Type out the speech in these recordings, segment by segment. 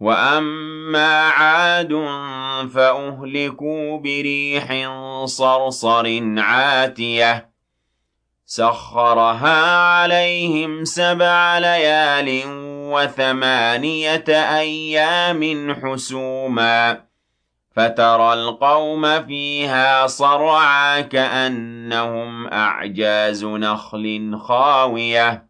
وأما عاد فأهلكوا بريح صرصر عاتية سخرها عليهم سبع ليال وثمانية أيام حسوما فترى القوم فيها صرعا كأنهم أعجاز نخل خاوية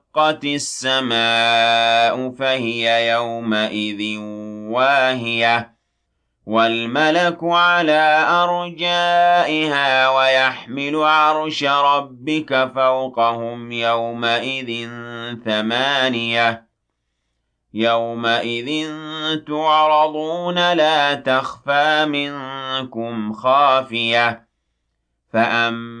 انشقت السماء فهي يومئذ واهية والملك على أرجائها ويحمل عرش ربك فوقهم يومئذ ثمانية. يومئذ تعرضون لا تخفى منكم خافية فأما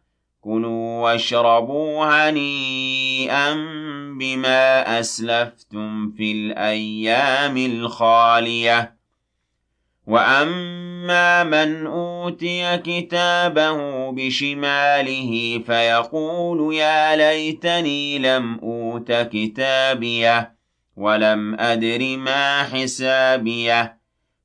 كُلُوا وَاشْرَبُوا هَنِيئًا بِمَا أَسْلَفْتُمْ فِي الْأَيَّامِ الْخَالِيَةِ وَأَمَّا مَنْ أُوتِيَ كِتَابَهُ بِشِمَالِهِ فَيَقُولُ يَا لَيْتَنِي لَمْ أُوتَ كِتَابِيَهْ وَلَمْ أَدْرِ مَا حِسَابِيَهْ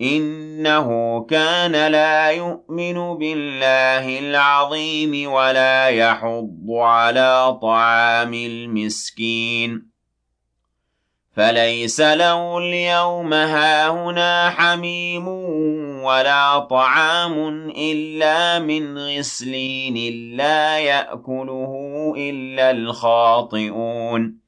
إنه كان لا يؤمن بالله العظيم ولا يحض على طعام المسكين. فليس له اليوم هاهنا حميم ولا طعام إلا من غسلين لا يأكله إلا الخاطئون.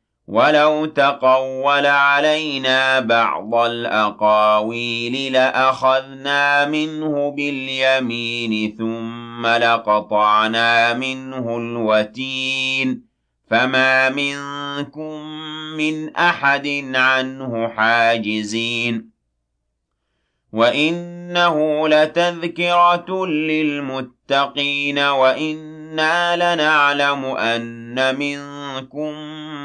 ولو تقول علينا بعض الأقاويل لأخذنا منه باليمين ثم لقطعنا منه الوتين فما منكم من أحد عنه حاجزين وَإِنَّهُ لَتَذْكِرَةٌ لِّلْمُتَّقِينَ وَإِنَّا لَنَعْلَمُ أَنَّ مِنكُم